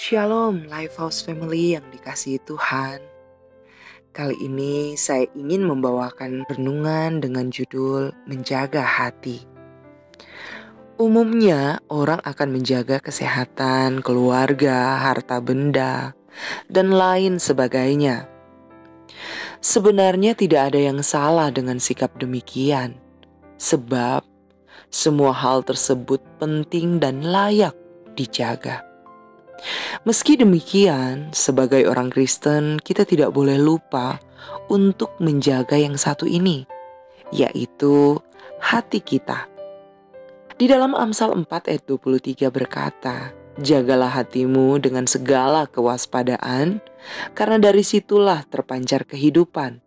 Shalom Lifehouse Family yang dikasihi Tuhan. Kali ini saya ingin membawakan renungan dengan judul Menjaga Hati. Umumnya orang akan menjaga kesehatan, keluarga, harta benda, dan lain sebagainya. Sebenarnya tidak ada yang salah dengan sikap demikian, sebab semua hal tersebut penting dan layak dijaga. Meski demikian, sebagai orang Kristen, kita tidak boleh lupa untuk menjaga yang satu ini, yaitu hati kita. Di dalam Amsal 4 ayat 23 berkata, Jagalah hatimu dengan segala kewaspadaan, karena dari situlah terpancar kehidupan.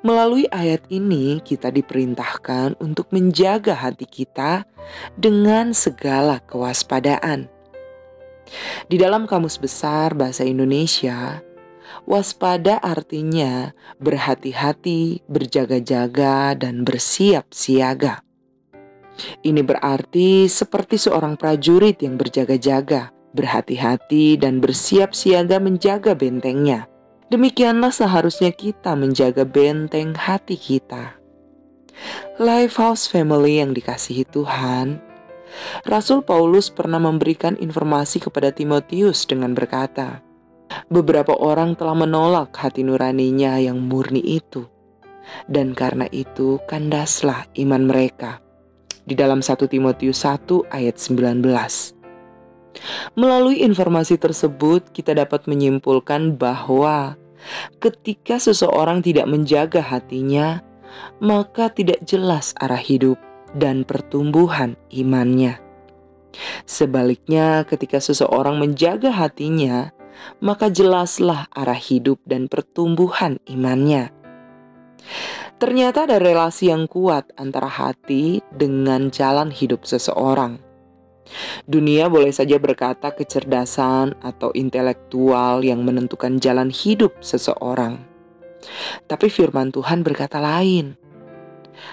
Melalui ayat ini, kita diperintahkan untuk menjaga hati kita dengan segala kewaspadaan di dalam Kamus Besar Bahasa Indonesia, waspada artinya berhati-hati, berjaga-jaga, dan bersiap siaga. Ini berarti seperti seorang prajurit yang berjaga-jaga, berhati-hati, dan bersiap siaga menjaga bentengnya. Demikianlah seharusnya kita menjaga benteng hati kita. Lifehouse Family yang dikasihi Tuhan, Rasul Paulus pernah memberikan informasi kepada Timotius dengan berkata, "Beberapa orang telah menolak hati nuraninya yang murni itu, dan karena itu kandaslah iman mereka." Di dalam 1 Timotius 1 ayat 19. Melalui informasi tersebut, kita dapat menyimpulkan bahwa ketika seseorang tidak menjaga hatinya, maka tidak jelas arah hidup dan pertumbuhan imannya. Sebaliknya, ketika seseorang menjaga hatinya, maka jelaslah arah hidup dan pertumbuhan imannya. Ternyata ada relasi yang kuat antara hati dengan jalan hidup seseorang. Dunia boleh saja berkata kecerdasan atau intelektual yang menentukan jalan hidup seseorang. Tapi firman Tuhan berkata lain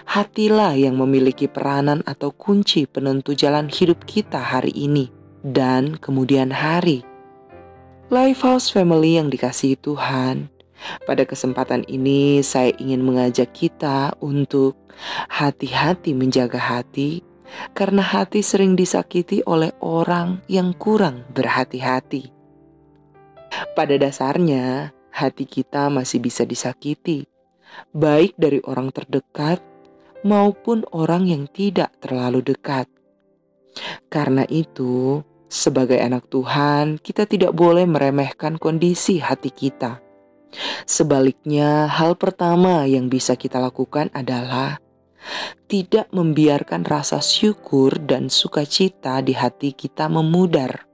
hatilah yang memiliki peranan atau kunci penentu jalan hidup kita hari ini dan kemudian hari. Lifehouse Family yang dikasihi Tuhan, pada kesempatan ini saya ingin mengajak kita untuk hati-hati menjaga hati karena hati sering disakiti oleh orang yang kurang berhati-hati. Pada dasarnya, hati kita masih bisa disakiti, baik dari orang terdekat maupun orang yang tidak terlalu dekat. Karena itu, sebagai anak Tuhan, kita tidak boleh meremehkan kondisi hati kita. Sebaliknya, hal pertama yang bisa kita lakukan adalah tidak membiarkan rasa syukur dan sukacita di hati kita memudar.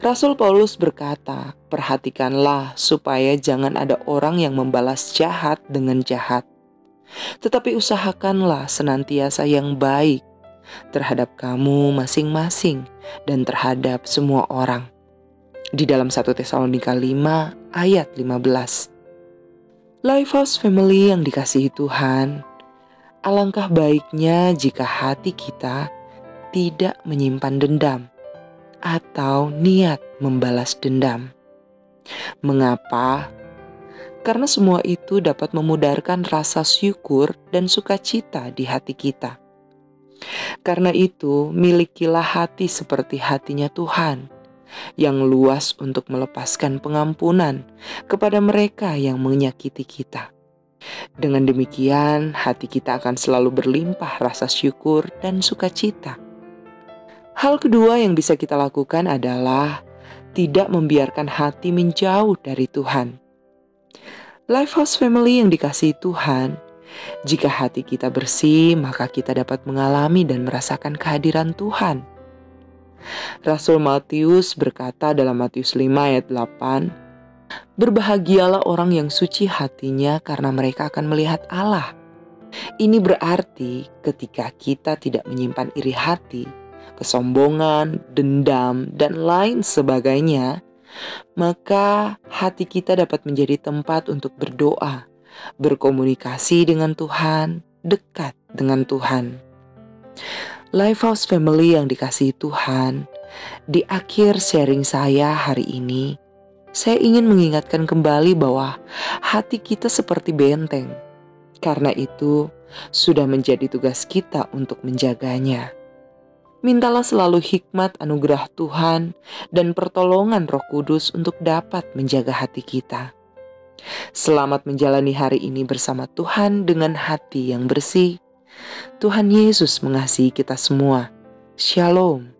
Rasul Paulus berkata, "Perhatikanlah supaya jangan ada orang yang membalas jahat dengan jahat, tetapi usahakanlah senantiasa yang baik terhadap kamu masing-masing dan terhadap semua orang. Di dalam 1 Tesalonika 5 ayat 15. Lifehouse Family yang dikasihi Tuhan, alangkah baiknya jika hati kita tidak menyimpan dendam atau niat membalas dendam. Mengapa karena semua itu dapat memudarkan rasa syukur dan sukacita di hati kita. Karena itu, milikilah hati seperti hatinya Tuhan, yang luas untuk melepaskan pengampunan kepada mereka yang menyakiti kita. Dengan demikian, hati kita akan selalu berlimpah rasa syukur dan sukacita. Hal kedua yang bisa kita lakukan adalah tidak membiarkan hati menjauh dari Tuhan. Lifehouse Family yang dikasihi Tuhan, jika hati kita bersih, maka kita dapat mengalami dan merasakan kehadiran Tuhan. Rasul Matius berkata dalam Matius 5 ayat 8, Berbahagialah orang yang suci hatinya karena mereka akan melihat Allah. Ini berarti ketika kita tidak menyimpan iri hati, kesombongan, dendam, dan lain sebagainya, maka hati kita dapat menjadi tempat untuk berdoa, berkomunikasi dengan Tuhan, dekat dengan Tuhan. Lifehouse Family yang dikasihi Tuhan, di akhir sharing saya hari ini, saya ingin mengingatkan kembali bahwa hati kita seperti benteng. Karena itu, sudah menjadi tugas kita untuk menjaganya. Mintalah selalu hikmat anugerah Tuhan dan pertolongan Roh Kudus untuk dapat menjaga hati kita. Selamat menjalani hari ini bersama Tuhan dengan hati yang bersih. Tuhan Yesus mengasihi kita semua. Shalom.